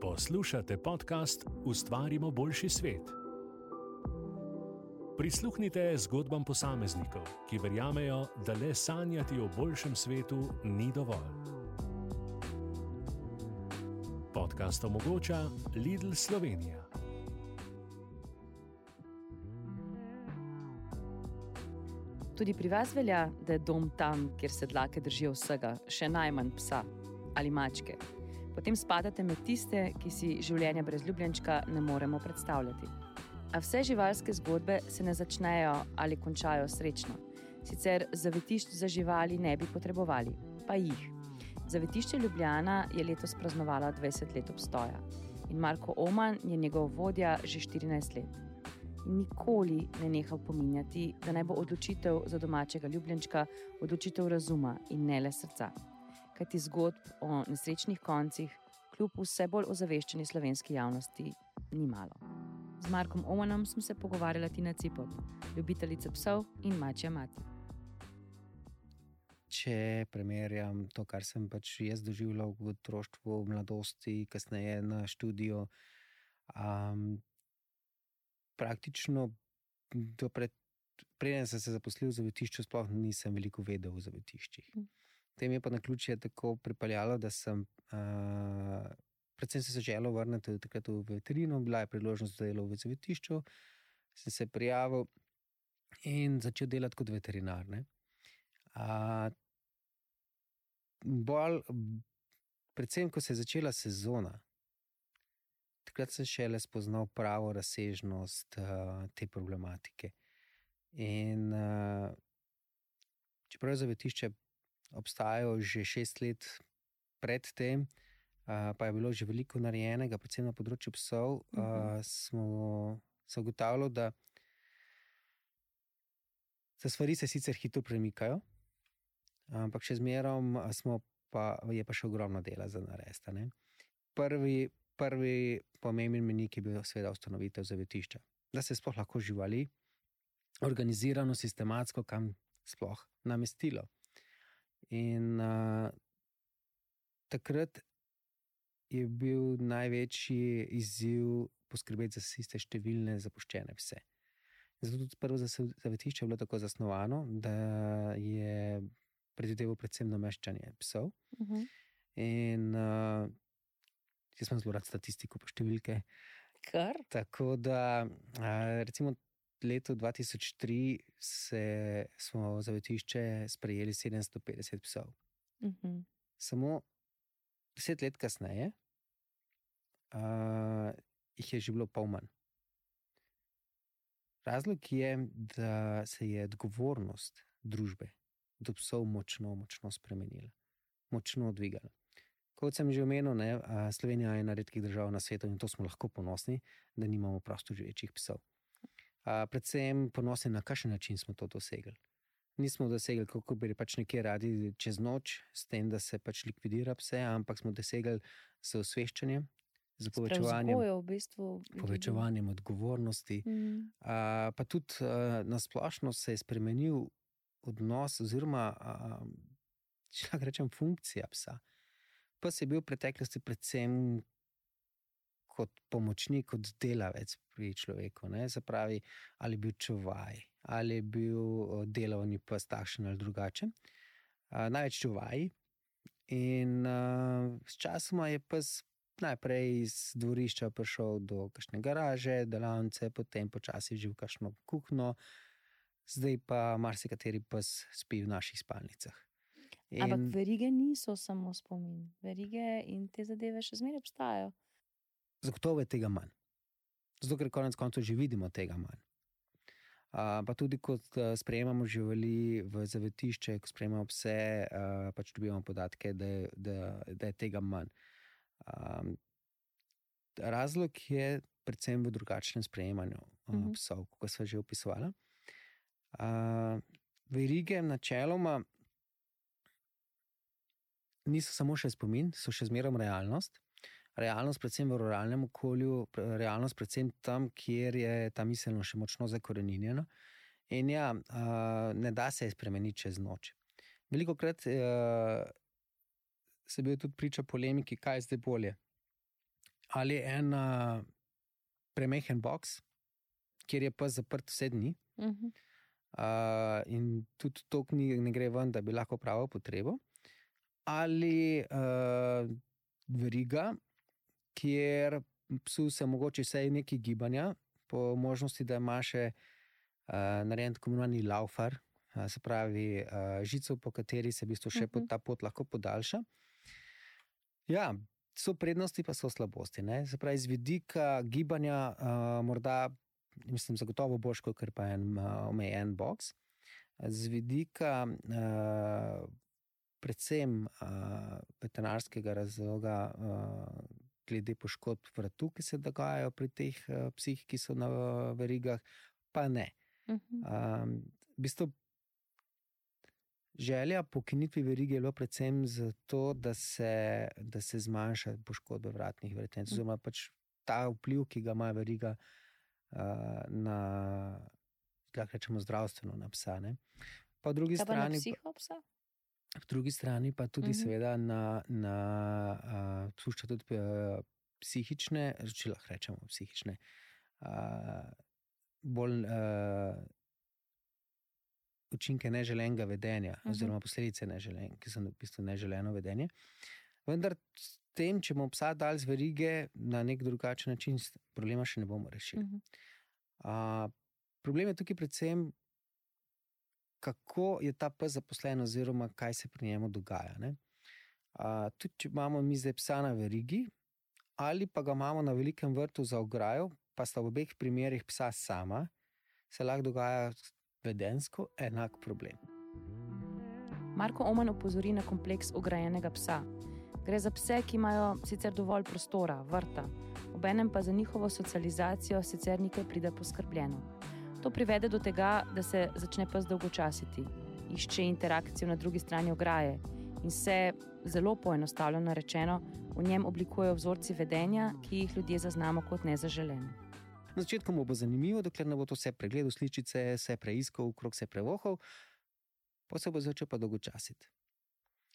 Poslušate podcast Ustvarimo boljši svet. Prisluhnite zgodbam posameznikov, ki verjamejo, da le sanjati o boljšem svetu ni dovolj. Podcast omogoča Lidl Slovenija. Tudi pri vas velja, da je dom tam, kjer se dlake držijo vsega, še najmanj psa ali mačke. Potem spadate med tiste, ki si življenja brez ljubljenčka ne moremo predstavljati. A vse živalske zgodbe se ne začnejo ali končajo srečno. Sicer zavetišč za živali ne bi potrebovali, pa jih. Zavetišče Ljubljana je letos praznovalo 20 let obstoja in Marko Oman je njegov vodja že 14 let nikoli ne nehal pominjati, da naj bo odločitev za domačega ljubljenčka odločitev razuma in ne le srca. Kaj ti zgodb o nesrečnih koncih, kljub vse bolj ozaveščeni slovenski javnosti, ni malo. Z Markom Omanom smo se pogovarjali na Cipot, ljubiteljica psov in mačja mati. Če primerjam to, kar sem pač jaz doživljal v otroštvu, v mladosti, kasneje na študiju, um, praktično do pred. Preden sem se zaposlil v zavetišču, sploh nisem veliko vedel o zavetiščih. Mm. Tem je pa na ključ tako pripeljalo, da sem, uh, predvsem se želel vrniti takrat v veterino, bila je priložnost za delo v zavetišču, sem se prijavil in začel delati kot veterinar. Uh, bolj, predvsem, ko se je začela sezona, takrat sem šele spoznal pravo razsežnost uh, te problematike. In uh, čeprav zavetišče obstajajo že šest let predtem, uh, pa je bilo že veliko narejenega, predvsem na področju psov, uh, uh, smo se ugotavljali, da se stvari se sicer hitro premikajo, ampak še zmeraj smo. Pa je pa še ogromno dela za narediti. Prvi, prvi pomemben menik je bil, seveda, ustanovitev zavetišča. Da se sploh lahko živali, organizirano, sistematsko, kam sploh namestilo. In uh, takrat je bil največji izziv poskrbeti za tiste številne zapuščene pse. Zato tudi prvo zavetišče je bilo tako zasnovano, da je predvideval predvsem nameščanje psov. Uh mhm. -huh. In uh, jaz sem zelo rad statistiko, pa številke. Kar? Tako da, recimo, leto 2003 se, smo v zavetišče sprejeli 750 psov. Uh mhm. -huh. Samo deset let kasneje uh, jih je že bilo pol manj. Razlog je, da se je odgovornost družbe do psov močno, močno spremenila, močno dvigala. Kot sem že omenil, ne, Slovenija je ena redkih držav na svetu in to smo lahko ponosni, da nimamo prosto živečih psov. A, predvsem ponosni na kakšen način smo to dosegli. Nismo dosegli, kako bi pač nekje radi čez noč, s tem, da se pač likvidira pse, ampak smo dosegli z osveščanjem, z povečevanjem, v bistvu povečevanjem odgovornosti. Mm. A, pa tudi na splošno se je spremenil odnos, oziroma, a, če lahko rečem, funkcija psa pes je bil v preteklosti predvsem kot pomočnik, kot delavec pri človeku. Zapravi, ali je bil čuvaj, ali je bil delovni pes takšen ali drugačen. Uh, največ čuvaj. In uh, s časom je pes najprej iz dvorišča prišel do kakšne garaže, delavnice, potem počasi že v kakšno kuhno, zdaj pa marsikateri pes spi v naših spalnicah. In... Ampak verige niso samo spomin, verige in te zadeve še zmeraj obstajajo. Zagotovo je tega manj. Zato, ker konec koncev že vidimo tega manj. Uh, pa tudi, ko sprejemamo živali v zavetišče, ko sprejemamo pse, uh, pač dobivamo podatke, da je, da, da je tega manj. Um, razlog je predvsem v drugačnem sprejemanju uh, uh -huh. psov, kot smo že opisovali. Uh, verige, načeloma, niso samo še spomin, so še zmeraj realnost. Realnost, predvsem v ruralnem okolju, realnost, predvsem tam, kjer je ta miselnost še močno zakorenjena. In ja, ne da se je spremeniti čez noč. Veliko krat se je bil tudi priča polemiki, kaj je zdaj bolje. ali en uh, premehen box, kjer je pa zaprt vse dni. Uh -huh. Uh, in tudi to knjige ne gre ven, da bi lahko pravil potrebo. Ali uh, veriga, kjer psu se mogoče vse nekaj gibanja, po možnosti, da ima še uh, narejen tako imenovani laufar, uh, se pravi uh, žico, po kateri se v bistvu še uh -huh. ta pot lahko podaljša. Ja, so prednosti, pa so slabosti. Ne? Se pravi, iz vidika gibanja, uh, morda, mislim, zagotovo boš, kot pa en uh, omejen box. Z vidika, uh, predvsem uh, veterinarskega razloga, uh, glede poškodb vratu, ki se dogajajo pri teh uh, psih, ki so na uh, verigah, pa ne. Uh -huh. um, v bistvu, Želja po kinitvi verige je bila predvsem zato, da se, da se zmanjša poškodbe vratnih vretenc, mm. oziroma pač ta vpliv, ki ga ima veriga uh, na, lahko rečemo, zdravstveno na psa. Ne. Po drugi Kaj strani. Pa po drugi strani pa tudi, mm -hmm. seveda, na, na uh, pušča tudi uh, psihične, če lahko rečemo, psihične. Uh, bolj, uh, učinke neželenega vedenja, uh mhm. -huh. oziroma posledice neželenega, ki so v bistvu neželeno vedenje. Vendar, s tem, če bomo psa dali z verige na nek drugačen način, problema še ne bomo rešili. Uh -huh. uh, problem je tukaj predvsem, kako je ta pes zaposlen, oziroma kaj se pri njemu dogaja. Uh, tudi, če imamo mi zdaj psa na verigi, ali pa ga imamo na velikem vrtu za ograjo, pa sta v obeh primerih psa sama, se lahko dogaja vedensko enak problem. Marko Oman opozori na kompleks ograjenega psa. Gre za pse, ki imajo sicer dovolj prostora, vrta, obenem pa za njihovo socializacijo sicer nekaj pride poskrbljeno. To privede do tega, da se začne pes dolgočasiti, išče interakcijo na drugi strani ograje in se, zelo poenostavljeno rečeno, v njem oblikujejo vzorci vedenja, ki jih ljudje zaznamo kot nezaželene. Na začetku mu bo zanimivo, dokler ne bo to vse pregledal, sličice, vse preiskal, krok se prevohal, pa se bo začel pa dolgočasiti.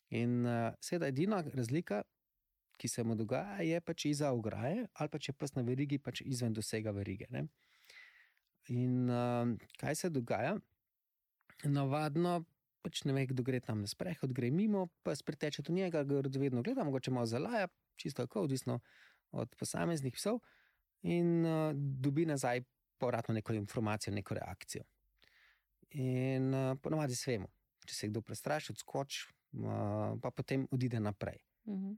In uh, seveda edina razlika, ki se mu dogaja, je pač iza ograje ali pa če pes na verigi, pač izven dosega verige. Ne? In uh, kaj se dogaja? Navadno. Pač ne ve, kdo gre tam na sprehod, gre mimo, pa spriteče do njega, ga vedno gleda, mogoče malo zalaja, čisto tako, odvisno od posameznih psov in uh, dobi nazaj povratno neko informacijo, neko reakcijo. In uh, ponovadi se vemo, če se kdo prestraši, odskoči, uh, pa potem odide naprej. Uh mhm. -huh.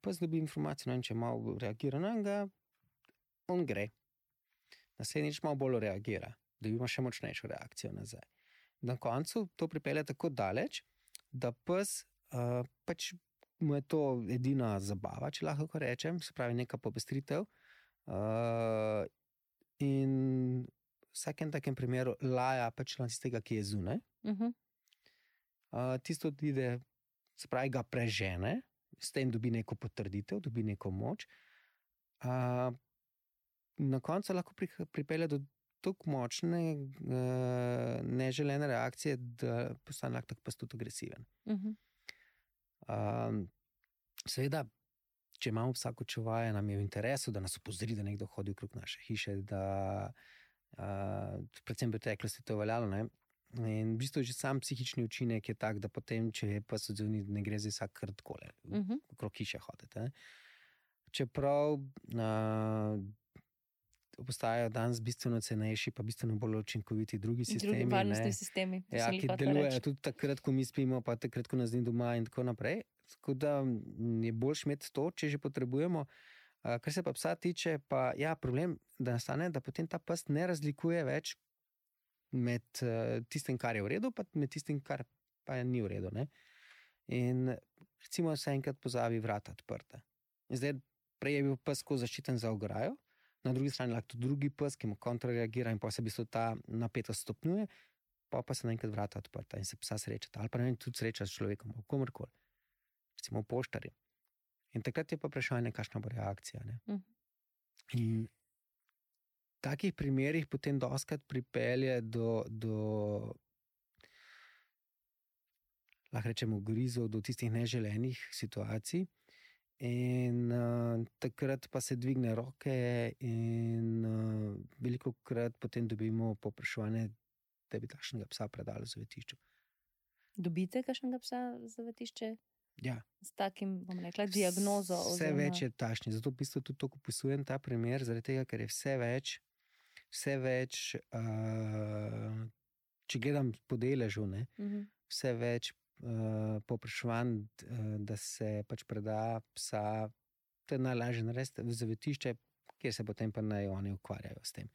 Pa zdobi informacijo, no, če malo reagira na njega, on gre. Naslednjič malo bolj reagira, da ima še močnejšo reakcijo nazaj. Na koncu to pripelje tako daleč, da pes uh, pač mu je to edina zabava, če lahko rečem, se pravi, neka popestritev. Uh, in v vsakem takem primeru laja pač na tistega, ki je zunaj. Uh -huh. uh, tisto odide, se pravi, ga prežene, s tem dobi neko potrditev, dobi neko moč. Uh, na koncu lahko pripelje do tako močne, uh, neželene reakcije, da postane lahko tako tudi agresiven. Uh -huh. uh, seveda, če imamo vsako čuvaje, nam je v interesu, da nas opozori, da nekdo hodi okrog naše hiše. Da, uh, predvsem v preteklosti to veljalo. Ne? In v bistvu že sam psihični učinek je tak, da potem, če je pa se odzivni, ne gre za vsak krat kole, uh mhm. -huh. okrog hiše hodite. Čeprav uh, postajajo danes bistveno cenejši, pa bistveno bolj učinkoviti drugi sistemi. Drugi varnostni sistemi. Ja, ki delujejo tudi takrat, ko mi spimo, pa takrat, ko nas ni doma in tako naprej. Tako da je boljš imeti to, če že potrebujemo. Kar se pa psa tiče, pa ja, problem, da nastane, da potem ta pes ne razlikuje več med tistim, kar je v redu, pa med tistim, kar pa ni v redu. Ne? In recimo, se enkrat pozabi vrata odprta. In zdaj, prej je bil pes tako zaščiten za ograjo, na drugi strani lahko tudi drugi pes, ki mu kontrareagira in pa se v bistvu ta napetost stopnjuje, pa pa se naenkrat vrata odprta in se psa sreča. Ali pa ne tudi sreča s človekom, komorkoli recimo poštari. In takrat je pa vprašanje, kakšna bo reakcija. Uh. In v takih primerih potem doskrat pripelje do, do lahko rečemo, grizov, do tistih neželenih situacij. In uh, takrat pa se dvigne roke, in uh, veliko krat potem dobimo popraševanje, da bi takšnega psa predali v zavetišču. Dobite kakšnega psa za zavetišče Ja, s takim, bom rekla, diagnozo? Vse oziroma- več je takšnih, zato v bistvu tudi tako opisujem ta primer, zaradi tega, ker je vse več, vse več, uh, če gledam po deležu, ne, Mhm. vse več uh, popraševanj, uh, da se pač preda psa, to je najlažje narediti v zavetišče, kjer se potem pa naj oni ukvarjajo s tem.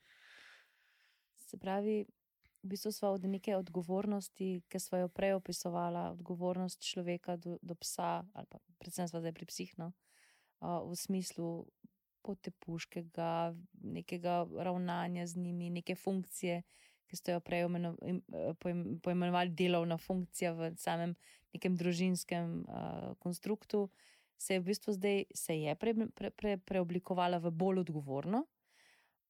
Se pravi, v bistvu smo od neke odgovornosti, ki smo jo prej opisovala, odgovornost človeka do, do psa, ali pa predvsem smo zdaj pri psih, no, uh, v smislu potepuškega, nekega ravnanja z njimi, neke funkcije, ki ste jo prej eh, poim- poimenovali delovna funkcija v samem nekem družinskem uh, konstruktu. Se je v bistvu zdaj se je pre, pre, pre, preoblikovala v bolj odgovorno,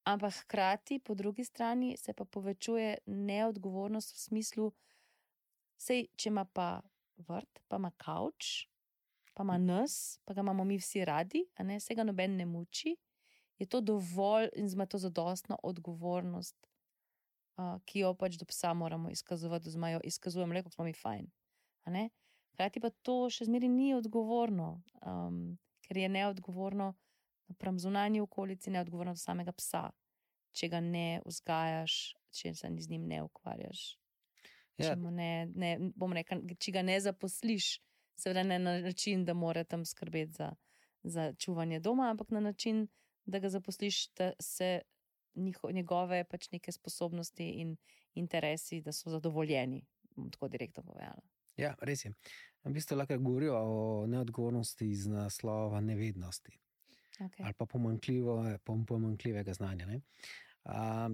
Ampak hkrati, po drugi strani, se pa povečuje neodgovornost v smislu, sej, če ima pa vrt, pa ima kavč, pa ima nas, pa ga imamo mi vsi radi, a ne se ga noben ne muči, je to dovolj in ima to zadostno odgovornost, uh, ki jo pač do psa moramo izkazovati, oziroma jo izkazujemo, le kako smo mi fajn. Hkrati pa to še zmeraj ni odgovorno, um, ker je neodgovorno napram zunanji okolici, neodgovorno do samega psa, če ga ne vzgajaš, če se z njim ne ukvarjaš. Ja. Če, ne, ne, rekel, če ga ne zaposliš, seveda ne na način, da mora tam skrbeti za, za čuvanje doma, ampak na način, da ga zaposliš, da se njiho, njegove pač neke sposobnosti in interesi, da so zadovoljeni. Bom tako direktno povedala. Ja, res je. V bistvu lahko govorijo o neodgovornosti iz naslova nevednosti Okay. ali pa pomanjkljivo- pom- pomanjkljivega znanja. ne. A,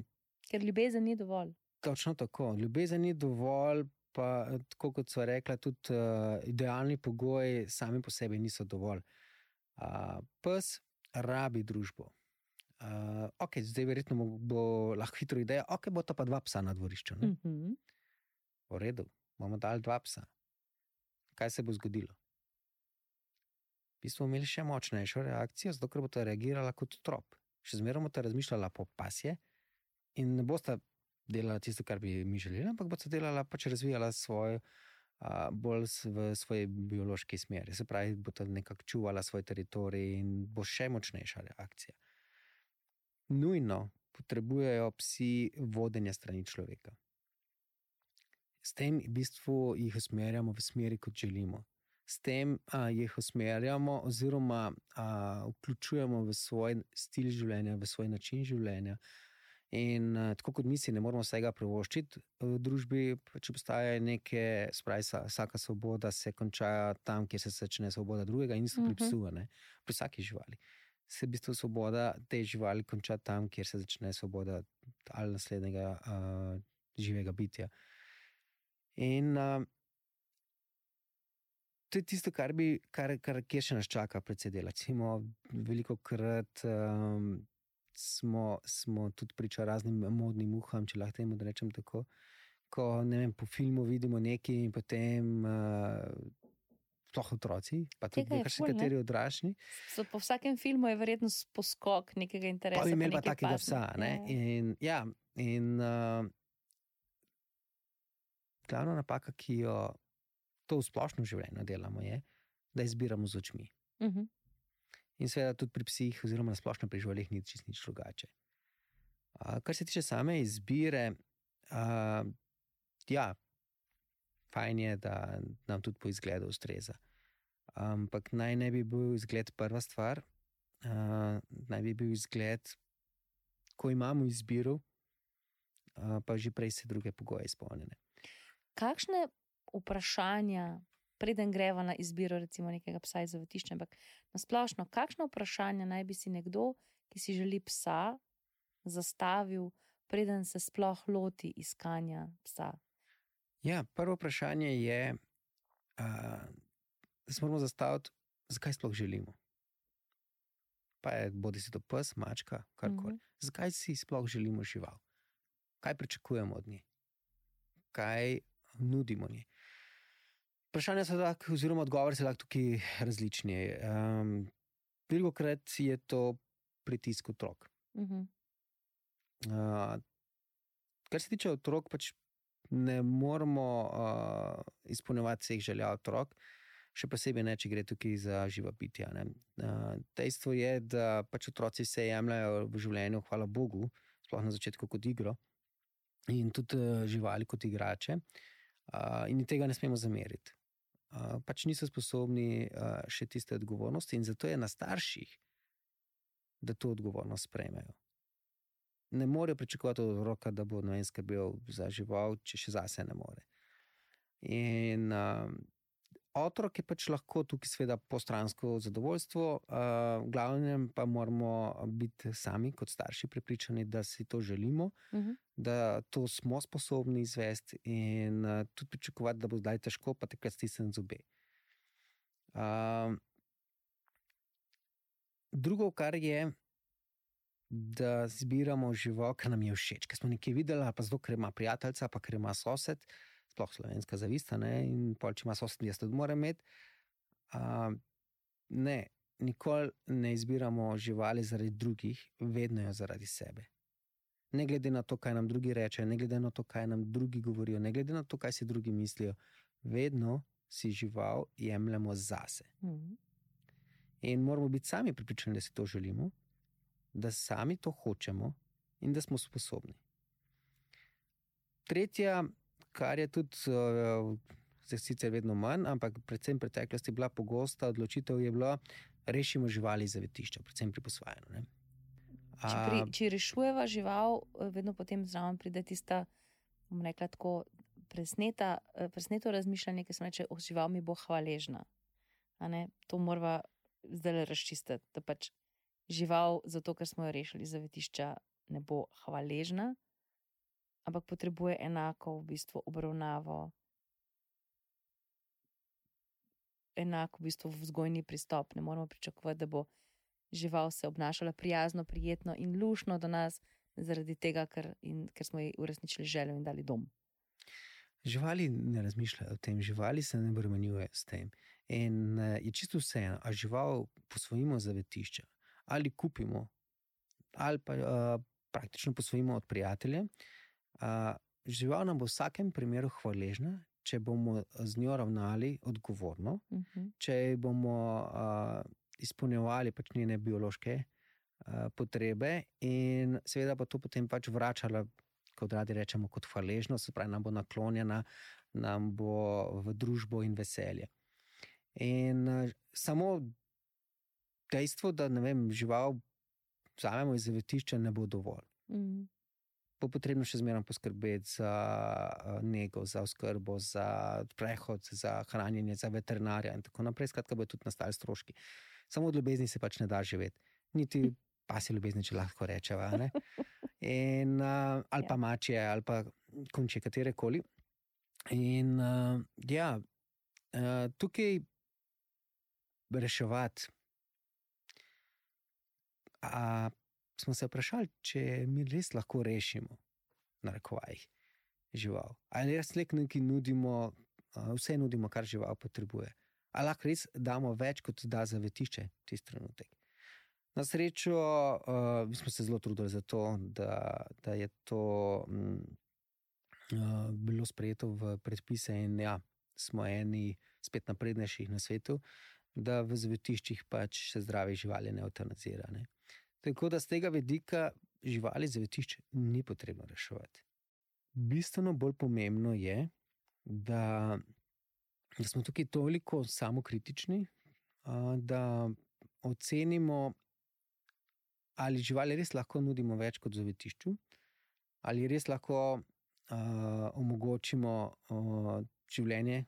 Ker ljubezen ni dovolj. Točno tako. Ljubezen ni dovolj, pa tako kot so rekla, tudi uh, idealni pogoji sami po sebi niso dovolj. Uh, pes rabi družbo. Uh, okay, zdaj, verjetno mo- bo lahko hitro ideja, ok, bo to pa dva psa na dvorišču. Ne? Mm -hmm. V redu, bomo dali dva psa. Kaj se bo zgodilo? V bistvu bomo imeli še močnejšo reakcijo, zato ker bo ta reagirala kot trop. Še zmeraj bo ta razmišljala po pasje in ne bosta delala tisto, kar bi mi želeli, ampak bo ta delala pač razvijala svojo. Uh, bolj v svoji biološki smeri, se pravi, bo ta nekako čuvala svoj teritorij in bo še močnejša reakcija. Nujno potrebujejo psi vodenja strani človeka. S tem v bistvu jih usmerjamo v smeri, kot želimo. S tem a, jih usmerjamo, oziroma a, vključujemo v svoj stil življenja, v svoj način življenja. In a, tako kot mi si ne moramo vsega privoščiti v družbi, če obstaja nekaj, spravi, vsa- vsaka svoboda se konča tam, kjer se začne svoboda drugega, in isto pri Mhm. psu, ne? pri vsaki živali. Se v bistvu svoboda te živali konča tam, kjer se začne svoboda ali naslednjega uh, živega bitja. In uh, to je tisto, kar, bi, kar, kar kjer še nas čaka, predvsej dela. Recimo, veliko krat um, smo, smo tudi priča raznim modnim uham, če lahko temu rečem tako. Ko vem, po filmu vidimo nekaj in potem. Uh, Sploh otroci, pa tudi Tega še ful, ne? nekateri odrasli. Po vsakem filmu je verjetno poskok nekega interesa. Pa bi imeli pa nekaj takega pasme. psa. Ne? Ja. In, ja, in uh, glavna napaka, ki jo to v splošnem življenju delamo, je, da izbiramo z očmi. Mhm. In seveda tudi pri psih, oziroma na splošno pri živalih, ni čist nič drugače. Uh, kar se tiče same izbire, uh, ja, fajn je, da nam tudi po izgledu ustreza. Ampak naj ne bi bil izgled prva stvar, uh, naj bi bil izgled, ko imamo izbiro, uh, pa že prej se druge pogoje izpolnjene. Kakšne vprašanja, preden greva na izbiro recimo nekega psa iz zavetišča, ampak nasplošno, kakšno vprašanje naj bi si nekdo, ki si želi psa, zastavil, preden se sploh loti iskanja psa? Ja, prvo vprašanje je, uh, da se moramo zastaviti, zakaj sploh želimo. Pa je bodi si to pes, mačka, karkoli. Mhm. Zakaj si sploh želimo žival? Kaj pričakujemo od nje? Kaj nudimo njej? Vprašanja so lahko, oziroma odgovori so lahko tukaj različni. Um, Veliko krat je to pritisk otrok. Uh -huh. Uh, kar se tiče otrok, pač ne moramo uh, izpolnjevati vseh želja otrok, še posebej ne, če gre tukaj za živa bitja. Uh, dejstvo je, da pač otroci se jemljajo v življenju, hvala Bogu, sploh na začetku kot igro in tudi uh, živali kot igrače. Uh, in tega ne smemo zameriti. Uh, pač niso sposobni uh, še tiste odgovornosti, in zato je na starših, da to odgovornost sprejmejo. Ne morejo pričakovati od roka, da bo vem, skrbel za žival, če še zase ne more. In uh, otrok je pač lahko tukaj, seveda, postransko zadovoljstvo, uh, v glavnem pa moramo biti sami, kot starši, prepričani, da si to želimo, uh -huh. da to smo sposobni izvesti in uh, tudi pričakovati, da bo zdaj težko, pa takrat stisnjen zobe. Uh, drugo, kar je. Da zbiramo žival, ki nam je všeč, ki smo nekaj videli, pa zato, ker ima prijateljica, pa ker ima sosed, sploh slovenska zavista, ne? in pol, če ima sosed, jaz tudi moram imeti. Uh, ne, nikoli ne izbiramo živali zaradi drugih, vedno jo zaradi sebe. Ne glede na to, kaj nam drugi rečejo, ne glede na to, kaj nam drugi govorijo, ne glede na to, kaj si drugi mislijo, vedno si žival jemljemo zase. Mm -hmm. In moramo biti sami pripričani, da si to želimo, da sami to hočemo in da smo sposobni. Tretja kar je tudi, uh, sicer vedno manj, ampak predvsem v preteklosti bila pogosta odločitev, je bila, rešimo živali za vetišče, predvsem pri posvajanju. Če, pri, če rešujeva žival, eh, vedno potem zraven pride tista, bomo rekla tako, presneta, eh, presneto razmišljanje, ki se reče, o žival mi bo hvaležna. To moramo zdaj razčistiti, da pač žival, zato ker smo jo rešili za vetišča, ne bo hvaležna, ampak potrebuje enako v bistvu obravnavo, enako v bistvu vzgojni pristop. Ne moramo pričakovati, da bo žival se obnašala prijazno, prijetno in lušno do nas, zaradi tega, ker, in, ker smo ji uresničili željo in dali dom. Živali ne razmišljajo o tem, živali se ne bremenjujejo s tem. In uh, je čisto vseeno, ali žival posvojimo za vetišče, ali kupimo, ali pa uh, praktično posvojimo od prijateljev. Uh, žival nam bo v vsakem primeru hvaležna, če bomo z njo ravnali odgovorno, uh mhm. -huh. če bomo uh, izpolnjevali pač njene biološke uh, potrebe, in seveda pa to potem pač vračala, kot radi rečemo, kot hvaležnost, se pravi, nam bo naklonjena, nam bo v družbo in veselje. In uh, samo dejstvo, da vem, žival vzamemo iz zavetišča, ne bo dovolj. -huh bo potrebno še zmeraj poskrbeti za uh, nego, za oskrbo, za prehod, za hranjenje, za veterinarja in tako naprej. Skratka, bo tudi nastali stroški. Samo od ljubezni se pač ne da živeti, niti pasi ljubezni, če lahko rečemo. In, uh, ali pa ja. mače, ali pa konče, katere koli. In uh, ja, uh, tukaj reševati. A smo se vprašali, če mi res lahko rešimo, na rekovajih, žival. Ali res nekaj nudimo, vse nudimo, kar žival potrebuje. Ali lahko res damo več, kot da zavetišče tisti trenutek. Na srečo, uh, mi smo se zelo trudili za to, da, da je to um, uh, bilo sprejeto v predpise, in ja, smo eni spet naprednejših na svetu, da v zavetiščih pač se zdrave živali ne eutanazirajo. Tako da z tega vidika živali zavetišče ni potrebno reševati. Bistveno bolj pomembno je, da, da smo tukaj toliko samokritični, da ocenimo, ali živali res lahko nudimo več kot zavetišču, ali res lahko uh, omogočimo uh, življenje,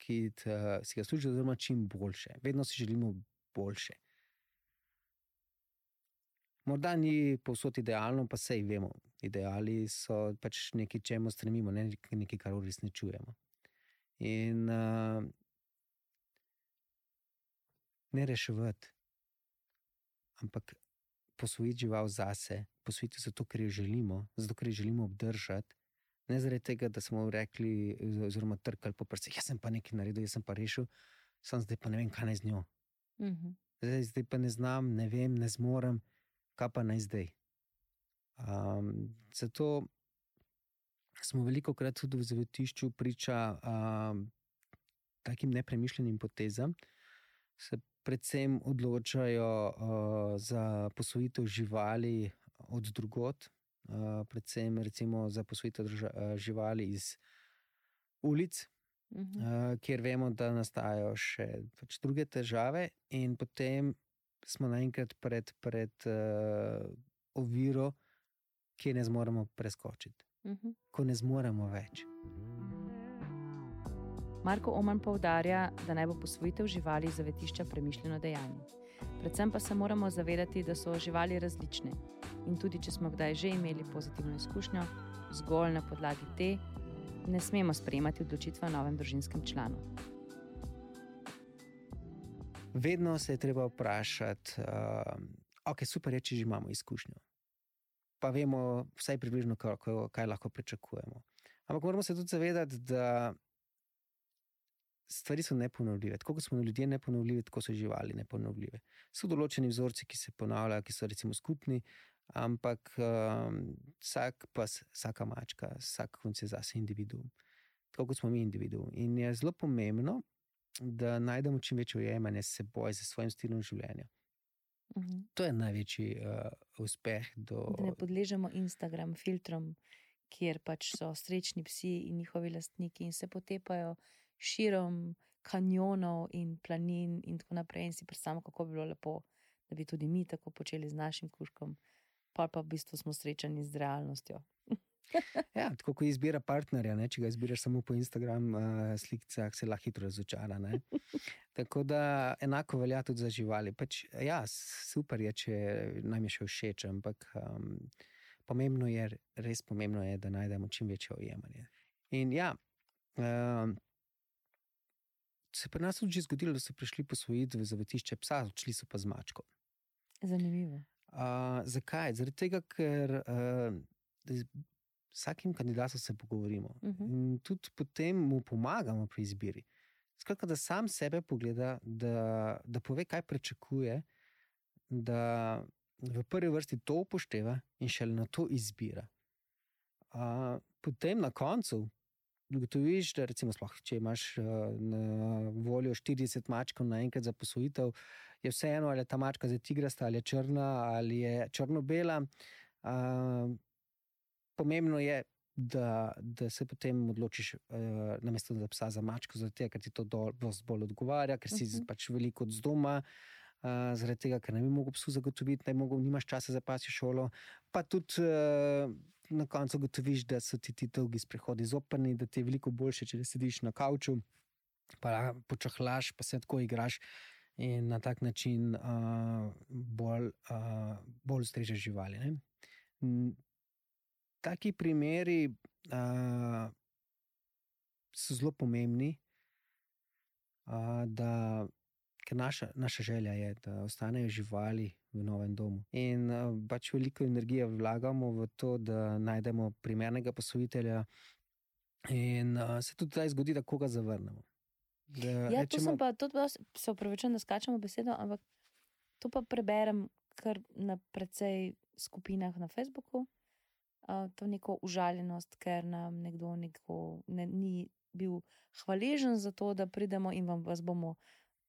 ki si ga služi, oziroma čim boljše. Vedno si želimo boljše. Morda ni povsod idealno, pa sej vemo. Ideali so pač nekaj, čemu stremimo, ne nekaj, kar uresničujemo. In uh, ne reševati, ampak posvojiti žival zase, posvojiti zato, ker jo želimo, zato, ker jo želimo obdržati. Ne zaradi tega, da smo rekli, oziroma trkali po prsih, jaz sem pa nekaj naredil, jaz sem pa rešil, sem zdaj pa ne vem, kaj naj z njo. Mm -hmm. zdaj, zdaj pa ne znam, ne vem, ne zmorem, kaj pa naj zdaj. Um, zato smo veliko krat tudi v zavetišču priča um, takim nepremišljenim potezam. Se predvsem odločajo uh, za posvojitev živali od drugot, uh, predvsem recimo za posvojitev uh, živali iz ulic, uh -huh. uh, kjer vemo, da nastajajo še pač druge težave, in potem smo naenkrat pred, pred uh, oviro, ki ne zmoremo preskočiti, uh -huh. ko ne zmoremo več. Marko Oman poudarja, da naj bo posvojitev živali zavetišča premišljeno dejanje. Predvsem pa se moramo zavedati, da so živali različne in tudi, če smo kdaj že imeli pozitivno izkušnjo, zgolj na podlagi te, ne smemo sprejemati odločitve o novem družinskem članu. Vedno se je treba vprašati, uh, ok, super je, če že imamo izkušnjo. Pa vemo, vsaj približno, kaj, kaj lahko pričakujemo. Ampak moramo se tudi zavedati, da stvari so neponovljive. Tako kot smo ljudje neponovljivi, tako so živali neponovljive. So določeni vzorci, ki se ponavljajo, ki so recimo skupni, ampak um, vsak pas, vsaka mačka, vsak konc je zase individuum. Tako kot smo mi individuum. In je zelo pomembno, da najdemo čim večje ujemanje s seboj, z svojim stilom življenja. Uh mhm. -huh. To je največji uh, uspeh. Do... Da ne podležemo Instagram filtrom, kjer pač so srečni psi in njihovi lastniki in se potepajo širom kanjonov in planin in tako naprej. In si predstavljamo, kako bi bilo lepo, da bi tudi mi tako počeli z našim kužkom, pa pa v bistvu smo srečani z realnostjo. ja, tako kot izbira partnerja, ne? če ga izbiraš samo po Instagramu, uh, slikah se lahko hitro razočara. tako da enako velja tudi za živali. Pač, ja, super je, če nam je še všeč, ampak um, pomembno je, res pomembno je, da najdemo čim večje ujemanje. In ja, um, se pri nas tudi zgodilo, da so prišli posvojiti v zavetišče psa, odšli so pa z mačko. Zanimivo. Uh, zakaj? Zaradi tega, ker uh, vsakim kandidatom se pogovorimo uh mhm. -huh. in tudi potem mu pomagamo pri izbiri. Skratka, da sam sebe pogleda, da, da pove, kaj pričakuje, da v prvi vrsti to upošteva in šele na to izbira. Uh, potem na koncu, ugotoviš, da recimo, sploh, če imaš uh, na voljo 40 mačkov naenkrat za posvojitev, je vseeno, ali je ta mačka za tigrasta, ali je črna, ali je črno-bela. Uh, pomembno je, da, da se potem odločiš, uh, namesto da psa za mačko, zato ker ti to dosti bolj odgovarja, ker si uh mhm. -huh. pač veliko od doma. Uh, zaradi tega, ker ne bi mogel psu zagotoviti, da imaš časa za pasjo šolo, pa tudi uh, na koncu gotoviš, da so ti ti dolgi sprehodi zoprni, da ti je veliko boljše, če sediš na kavču, pa počahlaš, pa se tako igraš in na tak način uh, bolj, uh, bolj strežeš živali. Ne? Taki primeri uh, so zelo pomembni, uh, da, ker naša, naša želja je, da ostanejo živali v novem domu. In uh, pač veliko energije vlagamo v to, da najdemo primernega posvojitelja, in uh, se tudi zdaj zgodi, da koga zavrnemo. Da ja, rečemo, to pa, to pa se upravičujem, da skačemo besedo, ampak to pa preberem kar na precej skupinah na Facebooku. Uh, to neko užaljenost, ker nam nekdo neko, ne, ni bil hvaležen za to, da pridemo in vam bomo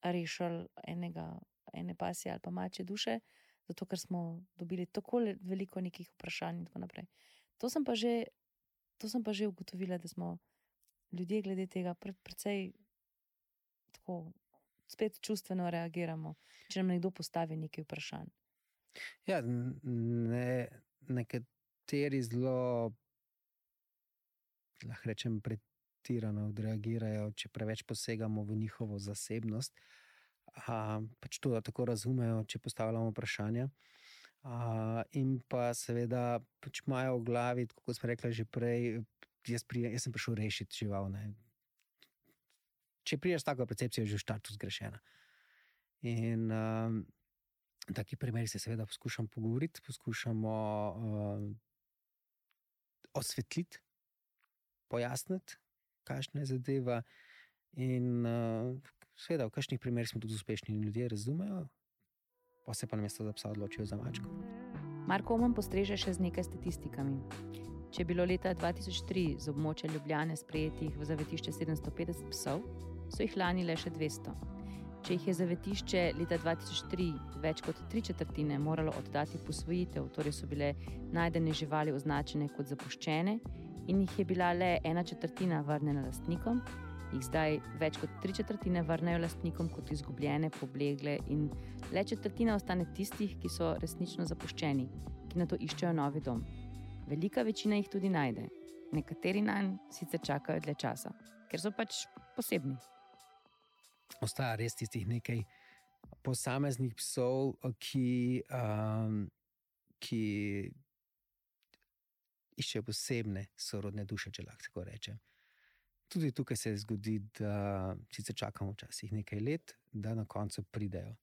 rešili enega ene pasje ali pa mače duše, zato ker smo dobili tako veliko nekih vprašanj in tako naprej. To sem pa že, to sem pa že ugotovila, da smo ljudje glede tega pre, precej tako spet čustveno reagiramo, če nam nekdo postavi nekaj vprašanj. Ja, ne, nekateri zelo, lahko rečem, pretirano odreagirajo, če preveč posegamo v njihovo zasebnost. A, pač to tako razumejo, če postavljamo vprašanja. A, in pa seveda pač imajo v glavi, kot smo rekli že prej, jaz, pri, jaz sem prišel rešiti žival. Ne. Če priješ tako percepcijo, je že v štartu zgrešena. In um, v takih primerih se seveda poskušamo pogovoriti, poskušamo um, osvetliti, pojasniti, kakšne zadeva. In uh, Seveda, v kakšnih primerih smo tudi uspešni in ljudje razumejo, pa se pa na mesto za psa odločijo za mačko. Marko Oman postreže še z nekaj statistikami. Če je bilo leta 2003 z območja Ljubljane sprejetih v zavetišče 750 psov, so jih lani le še 200. Če jih je zavetišče leta 2003 več kot tri četrtine moralo oddati posvojitev, torej so bile najdene živali označene kot zapuščene in jih je bila le ena četrtina vrnjena lastnikom, jih zdaj več kot tri četrtine vrnejo lastnikom kot izgubljene, poblegle in le četrtina ostane tistih, ki so resnično zapuščeni, ki na to iščejo novi dom. Velika večina jih tudi najde, nekateri na njih sicer čakajo dlje časa, ker so pač posebni. Ostaja res tistih nekaj posameznih psov, ki, um, ki iščejo posebne sorodne duše, če lahko tako rečem. Tudi tukaj se zgodi, da sicer čakamo včasih nekaj let, da na koncu pridejo.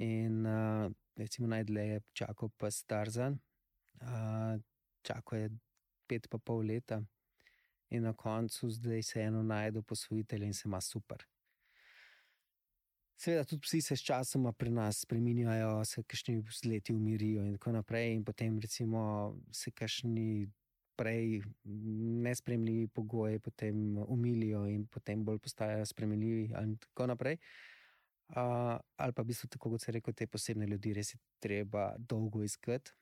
In uh, recimo najdlje je čakal pa Starzan, uh, čakal je pet pa pol leta, in na koncu zdaj se eno najde posvojitelj in se ima super. Seveda, tudi psi se sčasoma pri nas spremenjajo, se kašni leti umirijo in tako naprej, in potem recimo se kašni prej nespremljivi pogoji potem umilijo in potem bolj postajajo spremljivi in tako naprej. Uh, ali pa v bistvu, tako kot se reče, te posebne ljudi res je treba dolgo iskati.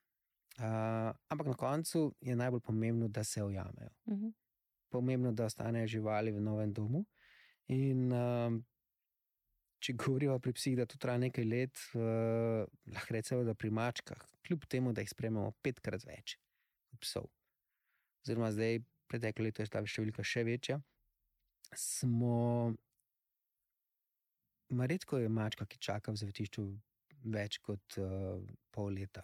Uh, ampak na koncu je najbolj pomembno, da se ojamejo. Uh -huh. Pomembno je, da ostanejo živali v novem domu. In uh, če govorimo pri psih, da to traja nekaj let, uh, lahko rečemo, da pri mačkah, kljub temu, da jih sprememo petkrat več kot psov, oziroma zdaj, preteklo leto je ta številka še večja, smo. Redko je mačka, ki čaka v zavetišču več kot uh, pol leta,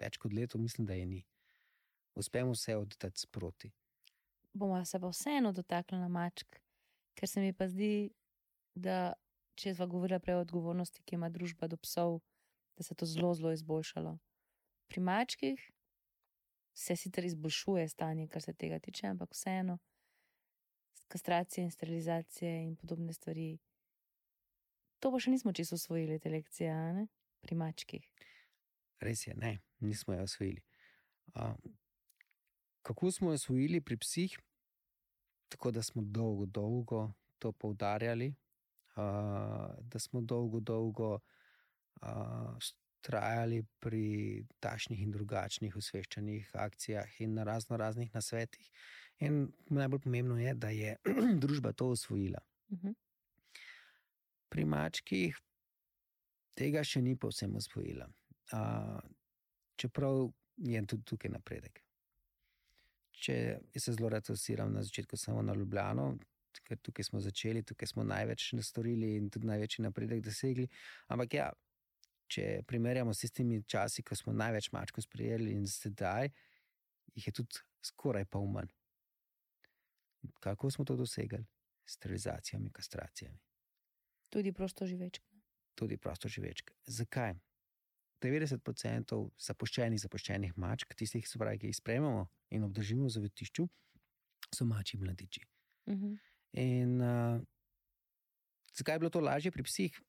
več kot leto, mislim, da je ni. Uspemo vse oddati sproti. Bomo se pa vseeno dotaknili mačk, ker se mi pa zdi, da če smo govorili prej o odgovornosti, ki ima družba do psov, da se je to zelo, zelo izboljšalo. Pri mačkih se sicer izboljšuje stanje, kar se tega tiče, ampak vseeno, kastracije in sterilizacije in podobne stvari. To pa še nismo čisto usvojili, te lekcije, ne? pri mačkih. Res je, ne, nismo jo osvojili. Um, kako smo jo osvojili pri psih? Tako da smo dolgo, dolgo to poudarjali, da smo dolgo, dolgo trajali pri takšnih in drugačnih usveščenih akcijah in na razno raznih nasvetih. In najbolj pomembno je, da je družba to usvojila. Uh mhm. -huh. Pri mačkih tega še ni povsem usvojila. Uh, čeprav je tudi tukaj napredek. Če se zelo rad osiram na začetku samo na Ljubljano, ker tukaj smo začeli, tukaj smo največ nastorili in tudi največji napredek dosegli. Ampak ja, če primerjamo s tistimi časi, ko smo največ mačkov sprejeli in sedaj, jih je tudi skoraj pol manj. Kako smo to dosegli? Sterilizacijami, kastracijami. Tudi prosto živečke. Tudi prosto živečke. Zakaj? 90% zapuščenih, zapuščenih mačk, tistih, ki jih sprejmemo in obdržimo v zavetišču, so mači mladiči. Uh mhm. -huh. In uh, zakaj je bilo to lažje pri psih?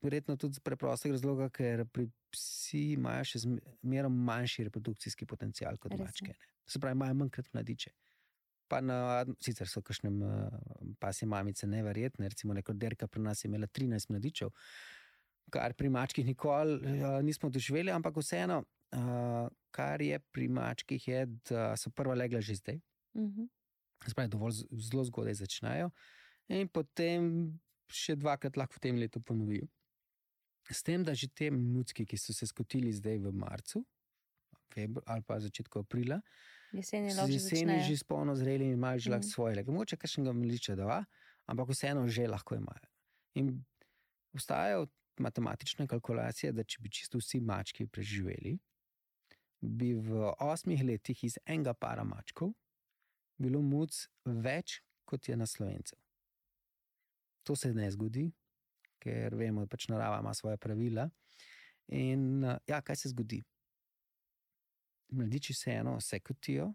Verjetno tudi iz preprostega razloga, ker pri psih imajo še zmeraj manjši reprodukcijski potencial kot Resne. mačke. Ne? Se pravi, imajo manjkrat mladiče. Pa na, sicer so kašnem uh, pasje mamice neverjetne, recimo neko derka pri nas je imela 13 mladičev, kar pri mačkih nikoli uh, nismo doživeli, ampak vseeno, uh, kar je pri mačkih, je, da so prva legla že zdaj. Uh mhm. -huh. Spravi, dovolj zelo zgodaj začnejo, in potem še dvakrat lahko v tem letu ponovijo. S tem, da že te minutki, ki so se skotili zdaj v marcu, februar ali pa začetku aprila, jeseni, jeseni že spolno zreli in imajo že lahko mm. svoje, le moče kakšnega mliča, da, ampak vseeno že lahko imajo. In obstajajo matematične kalkulacije, da če bi čisto vsi mački preživeli, bi v osmih letih iz enega para mačkov bilo muc več, kot je na slovencev. To se ne zgodi, ker vemo, da pač narava ima svoje pravila. In ja, kaj se zgodi? Mladiči se eno se kotijo,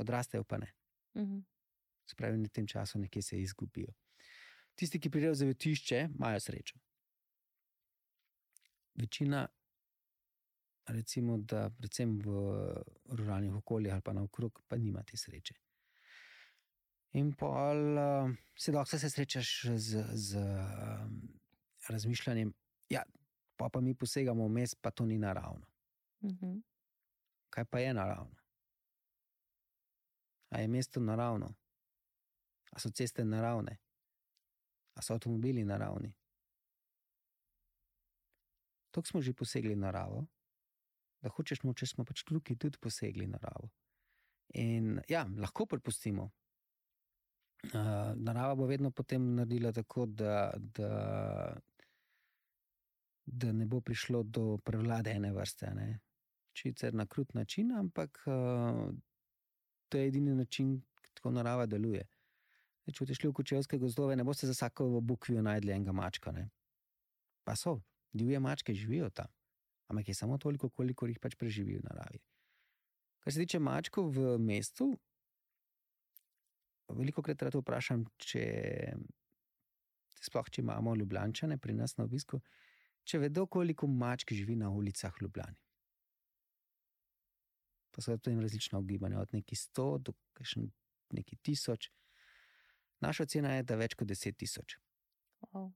odrastejo pa ne. Uh mhm. -huh. Spravi, v tem času nekje se izgubijo. Tisti, ki pridejo v zavetišče, imajo srečo. večina, recimo, da predvsem v ruralnih okoljih ali pa naokrog, pa nima te sreče. In pol uh, se lahko se srečaš z, z um, razmišljanjem, ja, pa, pa mi posegamo vmes, pa to ni naravno. Uh -huh. Kaj pa je naravno? A je mesto naravno? A so ceste naravne? A so avtomobili naravni? Tok smo že posegli naravo, da hočeš moče, smo pač tukaj tudi posegli naravo. In ja, lahko prepustimo. Uh, narava bo vedno potem naredila tako, da, da, da ne bo prišlo do prevlade ene vrste. Ne? Čicer na krut način, ampak uh, to je edini način, kako narava deluje. Če boste šli v kočevske gozdove, ne boste za vsako v bukvijo najdli enega mačka. Ne? Pa so, divje mačke živijo tam, ampak je samo toliko, koliko jih pač preživijo v naravi. Kar se tiče mačkov v mestu, veliko krat rado vprašam, če sploh če imamo ljubljančane pri nas na obisku, če vedo, koliko mačk živi na ulicah Ljubljani. Pa so jim različna ugibanja, od nekih sto do nekaj tisoč. Naša cena je, da več kot deset tisoč. Wow.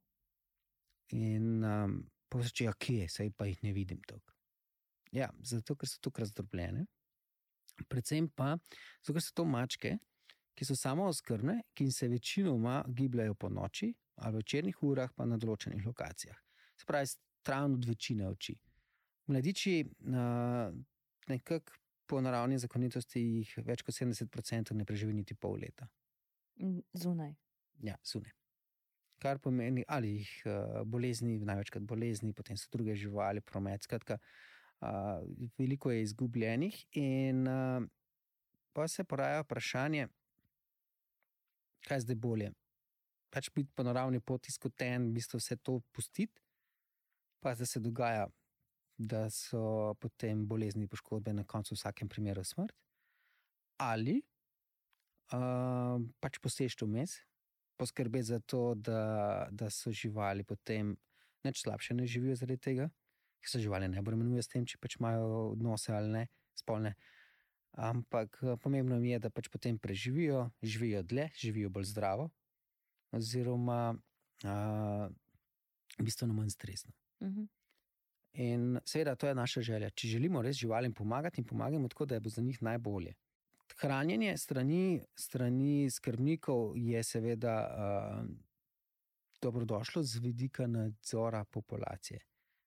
In um, povzročijo, ja, kje je, saj pa jih ne vidim tako. Ja, zato, ker so tukaj razdrobljene, predvsem pa zato, ker so to mačke, ki so samo oskrbne, ki se večinoma gibljajo po noči ali v večernih urah, pa na določenih lokacijah. Se pravi, stran od večine oči. Mladiči, nekako po naravni zakonitosti, jih več kot 70% ne preživi niti pol leta. Zunaj. Ja, zunaj. Kar pomeni, ali jih uh, bolezni, največkrat bolezni, potem so druge živali, promet. Skratka, uh, veliko je izgubljenih, in uh, pa se poraja vprašanje, kaj je zdaj bolje. Pač biti po naravni poti skoten, v bistvu vse to pustiti, pa da se dogaja, da so potem bolezni, poškodbe, na koncu v vsakem primeru smrt. Ali uh, pač posežeš vmes, poskrbeti za to, da, da so živali potem neč slabše ne živijo zaradi tega, ker se živali ne bremenujejo s tem, če pač imajo odnose ali ne, spolne. Ampak pomembno je, da pač potem preživijo, živijo dlje, živijo bolj zdravo, oziroma uh, bistveno manj stresno. Uh -huh. In seveda, to je naša želja. Če želimo res živalim pomagati in pomagati, tako da je bo za njih najbolje. Hranjenje strani, strani skrbnikov je seveda uh, dobrodošlo z vidika nadzora populacije.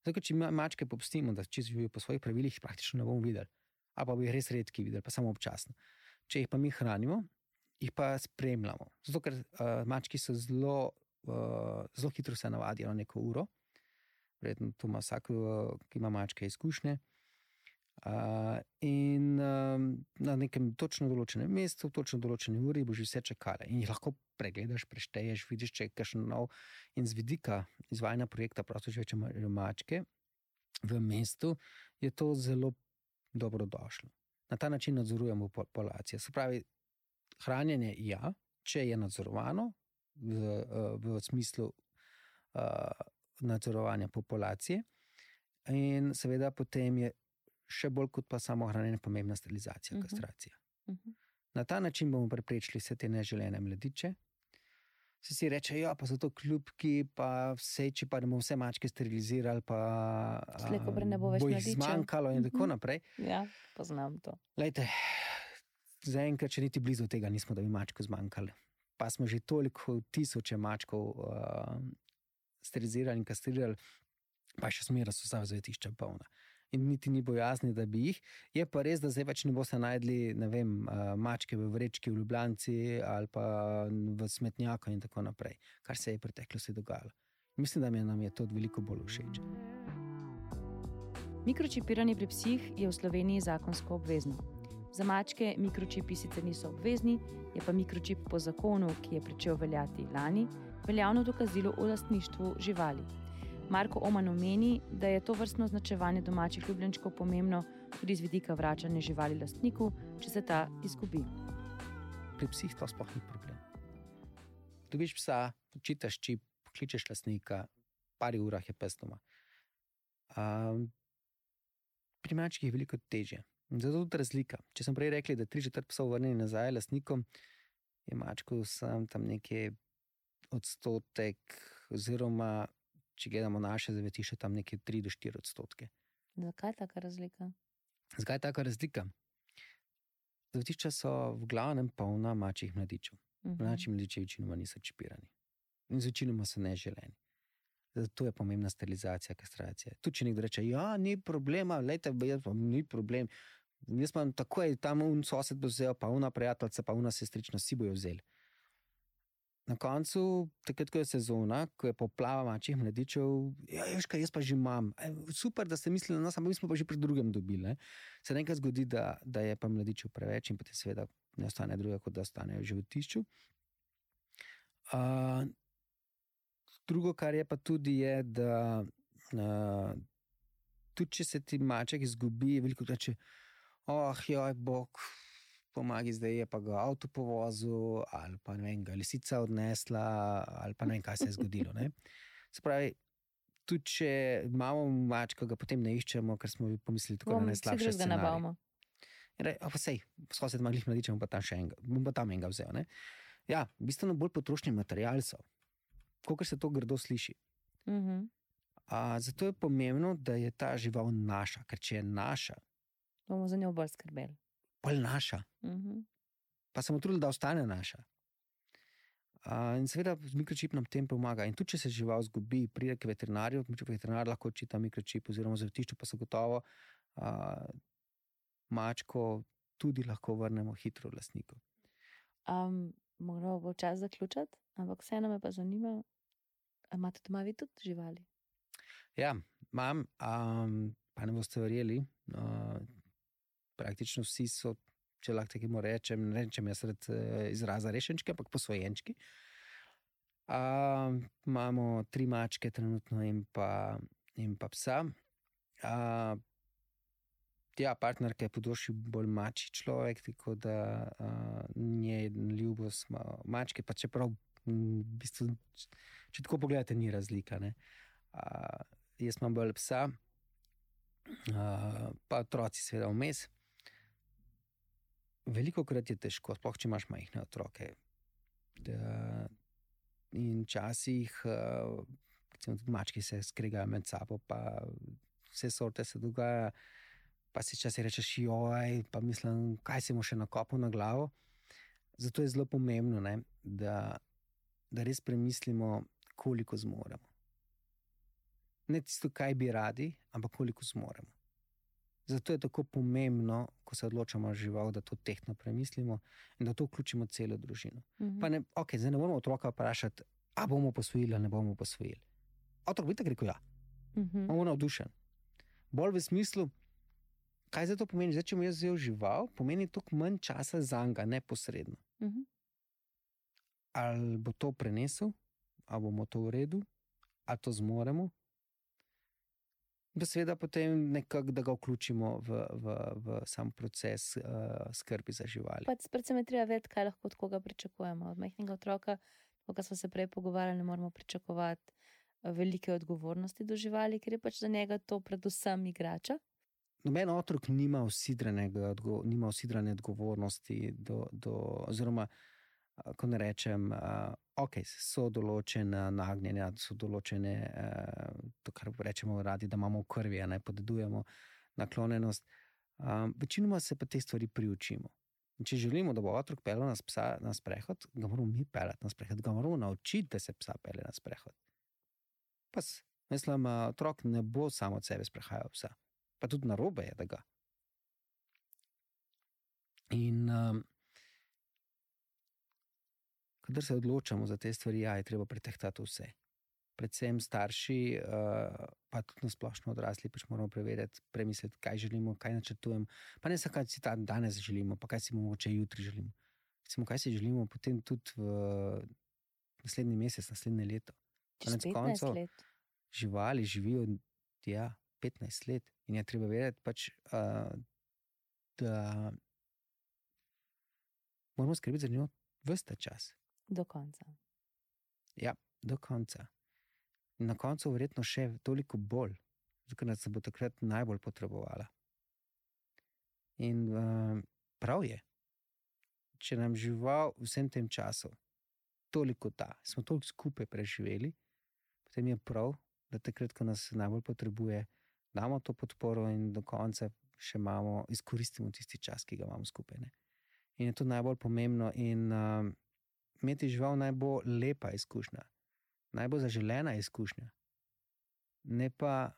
Zato, če mačke popustimo, da če živijo po svojih pravilih, praktično ne bomo videli, ali pa bi jih res redki videli, pa samo občasno. Če jih pa mi hranimo, jih pa spremljamo. Zato, ker uh, mački so zelo, uh, zelo hitro se navadijo na neko uro. Verjetno to ima vsak, uh, ki ima mačke izkušnje. Uh, in um, na nekem točno določenem mestu, točno določeni uri, boš vse čakala in jih lahko pregledaš, prešteješ, vidiš, če je kakšen nov. In z vidika izvajanja projekta Prostoživeča mačke v mestu je to zelo dobrodošlo. Na ta način nadzorujemo populacijo. Se pravi, hranjenje je, ja, če je nadzorovano v, v, v smislu uh, nadzorovanja populacije, in seveda potem je še bolj kot pa samo hranjenje, pomembna sterilizacija, uh mhm. -huh. kastracija. Uh mhm. -huh. Na ta način bomo preprečili vse te neželene mladiče. Se si reče, ja, pa so to kljubki, pa vse, če pa bomo vse mačke sterilizirali, pa Sleko, ne bo več bo zmanjkalo in tako mhm. naprej. Ja, poznam to. Lejte, zaenkrat, če niti blizu tega nismo, da bi mačko zmanjkali. Pa smo že toliko tisoče mačkov uh, sterilizirali in kastrirali, pa še smer so vsa zavetišča polna in niti ni bojazni, da bi jih. Je pa res, da zdaj več ne boste najdli vem, mačke v vrečki v Ljubljani ali pa v smetnjaku in tako naprej, kar se je v preteklosti dogajalo. Mislim, da mi nam je to veliko bolj všeč. Mikročipiranje pri psih je v Sloveniji zakonsko obvezno. Za mačke mikročipi sicer niso obvezni, je pa mikročip po zakonu, ki je začel veljati lani, veljavno dokazilo o lastništvu živali. Marko Oman omeni, da je to vrstno označevanje domačih ljubljenčkov pomembno tudi z vidika vračanja živali lastniku, če se ta izgubi. Pri psih to sploh ni problem. Dobiš psa, čitaš čip, kličeš lastnika, pari urah je pes doma. Um, pri mačkih je veliko težje. Zato je tudi razlika. Če sem prej rekel, da tri četrt psov vrnili nazaj lastnikom, je mačko sam tam nekaj odstotek, oziroma če gledamo naše zavetišče, tam nekje 3 do 4 odstotke. Zakaj je taka razlika? Zakaj je taka razlika? Zavetišča so v glavnem polna mačjih mladičev. Mhm. Mlajši mladiči večinoma niso čipirani in z večinoma so neželeni. Zato je pomembna sterilizacija, kastracija. Tu, če nekdo reče, da ni problema, lejte, jaz pa ni problem. Jaz imam takoj tam un sosed bo vzel, pa una prijateljica, pa una sestrična, vsi bojo vzeli. Na koncu, takrat, ko je sezona, ko je poplava mačjih mladičev, ja, veš kaj, jaz pa že imam. E, super, da ste mislili na nas, ampak mi smo pa že pri drugem dobili. Ne? Se nekaj zgodi, da, da je pa mladičev preveč in potem seveda ne ostane druga, kot da ostanejo v životišču. Uh, drugo, kar je pa tudi, je, da uh, tudi če se ti maček izgubi, veliko reče, oh, joj, bog, pomagi, zdaj je pa ga avto povozil, ali pa ne vem, ga lisica odnesla, ali pa ne vem, kaj se je zgodilo. Ne? Se pravi, tudi če imamo mačka, ga potem ne iščemo, ker smo pomislili, da je najslabše. vsi drugega nabavimo. Re, a pa sej, sosed ima glih mladičev, bom pa tam še enega, bom pa tam enega vzel. Ne? Ja, bistveno bolj potrošni material so, kot se to grdo sliši. Mhm. A, zato je pomembno, da je ta žival naša, ker če je naša, Bomo za njo bolj skrbeli. Pa je naša, Mhm. pa se bomo trudili, da ostane naša. A, in seveda mikročip nam tem pomaga. In tudi, če se žival zgubi, pride k veterinarju, veterinar lahko čita mikročip, oziroma v zavetišču, pa se gotovo a, mačko tudi lahko vrnemo hitro v lastniku. Um, Moramo bo čas zaključiti, ampak vseeno me pa zanima, a imate doma vi tudi živali? Ja, imam, um, pa ne boste verjeli. Uh, praktično vsi so, če lahko tako rečem, ne rečem jaz rad eh, izraza rešenčki, ampak posvojenčki. Uh, imamo tri mačke, trenutno in pa, in pa psa. Uh, ja, partnerka je podošil bolj mači človek, tako da uh, njej ljubo smo mačke, pa čeprav v bistvu, če tako pogledate, ni razlika. Ne? Uh, jaz imam bolj psa, uh, pa otroci, seveda, vmes. Veliko krat je težko, sploh če imaš majhne otroke. Da, in včasih, uh, tudi mački se skregajo med sabo, pa vse sorte se dogaja. Pa si časi rečeš, joj, pa mislim, kaj se mu še nakopo na glavo. Zato je zelo pomembno, ne, da, da res premislimo, koliko zmoremo. Ne tisto, kaj bi radi, ampak koliko zmoremo. Zato je tako pomembno, ko se odločamo za žival, da to tehtno premislimo in da to vključimo celo družino. Mhm. Pa ne, okay, zdaj ne moramo otroka vprašati, ali bomo posvojili ali ne bomo posvojili. Otrok bi tako rekel, ja, Mhm. on bo navdušen. Bolj v smislu, kaj zdaj to pomeni? Zdaj, če mu jaz vzel žival, pomeni to manj časa za njega, neposredno. Mhm. Ali bo to prenesel, ali bomo to uredili, ali to zmoremo. Pa seveda potem nekako, da ga vključimo v, v, v sam proces uh, skrbi za živali. Pač predvsem je treba vedeti, kaj lahko od koga pričakujemo. Od majhnega otroka, kot smo se prej pogovarjali, ne moramo pričakovati eh, velike odgovornosti do živali, ker je pač za njega to predvsem igrača. Noben otrok nima odgo usidrane odgovornosti, do, do, oziroma, ko ne rečem, uh, ok, so določene nagnjenja, so določene, uh, to, kar rečemo radi, da imamo v krvi, ne podedujemo naklonjenost. Um, večinoma se pa te stvari priučimo. In če želimo, da bo otrok pelil nas psa na sprehod, ga moramo mi peljati na sprehod, ga moramo naučiti, da se psa pelje na sprehod. Pas, mislim, otrok ne bo samo od sebe sprehajal psa pa tudi na robe je, da ga. In um, kadar se odločamo za te stvari, ja, je treba pretehtati vse. Predvsem starši, uh, pa tudi na splošno odrasli, pač moramo preveriti, premisliti, kaj želimo, kaj načrtujemo. Pa ne samo, kaj si ta danes želimo, pa kaj si mogoče jutri želimo. Recimo, kaj si želimo potem tudi v naslednji mesec, naslednje leto. Čez Konec 15 koncev, let. Živali živijo ja, 15 let in je treba vedeti, pač, uh, da moramo skrbeti za njo vse čas. Do konca. Ja, do konca. Na koncu, verjetno, še toliko bolj. ker nas bo takrat najbolj potrebovala. In uh, prav je, če nam žival vsem tem času, toliko da, smo toliko skupaj preživeli, potem je prav, da takrat, ko nas najbolj potrebuje, damo to podporo in do konca še imamo, izkoristimo tisti čas, ki ga imamo skupaj. Ne? In je to najbolj pomembno. In uh, imeti žival naj bo lepa izkušnja, naj bo zaželena izkušnja, ne pa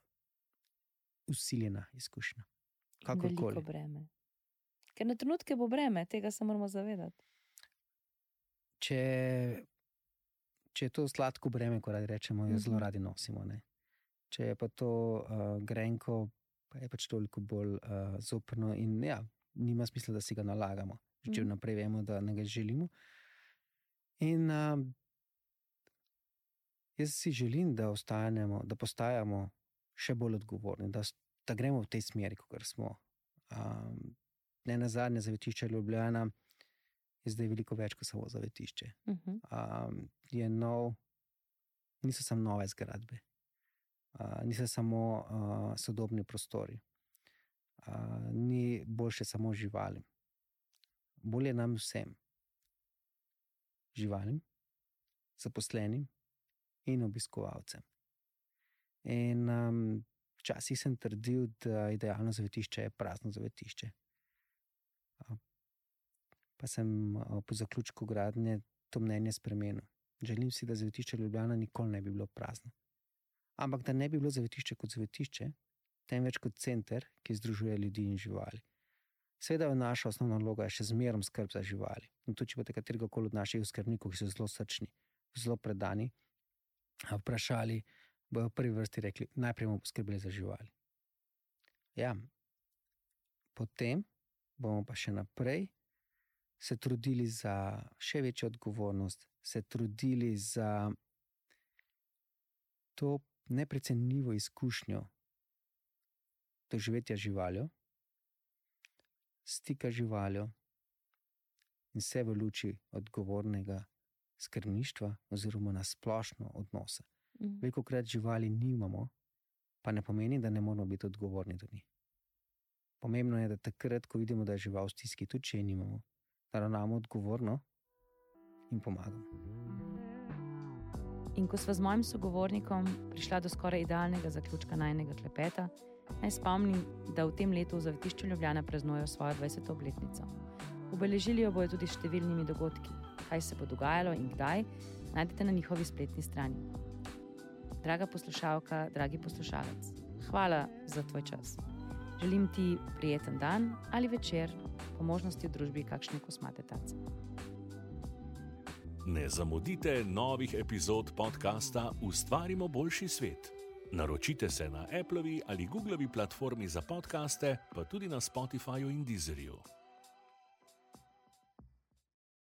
usiljena izkušnja. Veliko breme. Ker na trenutke bo breme, tega se moramo zavedati. Če, če je to sladko breme, kot rečemo, jo mm -hmm. zelo radi nosimo. Ne? Če je pa to uh, grenko, pa je pač toliko bolj uh, zoprno in ja, nima smisla, da si ga nalagamo, če mm -hmm. vnaprej vemo, da ne ga želimo. In uh, jaz si želim, da, da postajamo še bolj odgovorni, da, da gremo v tej smeri, kot smo. Um, ne na zadnje zavetišče Ljubljana je zdaj veliko več kot samo zavetišče. Um, je nov, niso samo nove zgradbe, uh, niso samo uh, sodobni prostori, uh, ni boljše samo živalim. Bolje nam vsem, živalim, zaposlenim in obiskovalcem. In um, včasih sem trdil, da idealno zavetišče je prazno zavetišče. Pa sem po zaključku gradnje to mnenje spremenil. Želim si, da zavetišče Ljubljana nikoli ne bi bilo prazno. Ampak da ne bi bilo zavetišče kot zavetišče, temveč kot center, ki združuje ljudi in živali. Seveda je naša osnovna naloga še zmerom skrb za živali. In tudi, če boste katerega koli od naših skrbnikov, ki so zelo srčni, zelo predani, vprašali, bojo v prvi vrsti rekli, najprej bomo poskrbeli za živali. Ja, potem bomo pa še naprej se trudili za še večjo odgovornost, se trudili za to neprecenljivo izkušnjo doživetja živaljo, stika živaljo in vse v luči odgovornega skrbništva, oziroma na splošno odnosa. Mhm. Veliko krat živali nimamo, pa ne pomeni, da ne moramo biti odgovorni do njih. Pomembno je, da takrat, ko vidimo, da je žival v stiski, tudi če je nimamo, da ravnamo odgovorno in pomagamo. In ko smo z mojim sogovornikom prišli do skoraj idealnega zaključka najnega klepeta, naj spomnim, da v tem letu v Zavetišču Ljubljana praznujejo svojo 20. obletnico. Obeležili jo bodo tudi s številnimi dogodki. Kaj se bo dogajalo in kdaj, najdete na njihovi spletni strani. Draga poslušalka, dragi poslušalec, hvala za tvoj čas. Želim ti prijeten dan ali večer, po možnosti v družbi kakšne kosmate tace. Ne zamudite novih epizod podcasta Ustvarimo boljši svet. Naročite se na Apple'i ali Google'i platformi za podkaste, pa tudi na Spotifyju in Deezerju.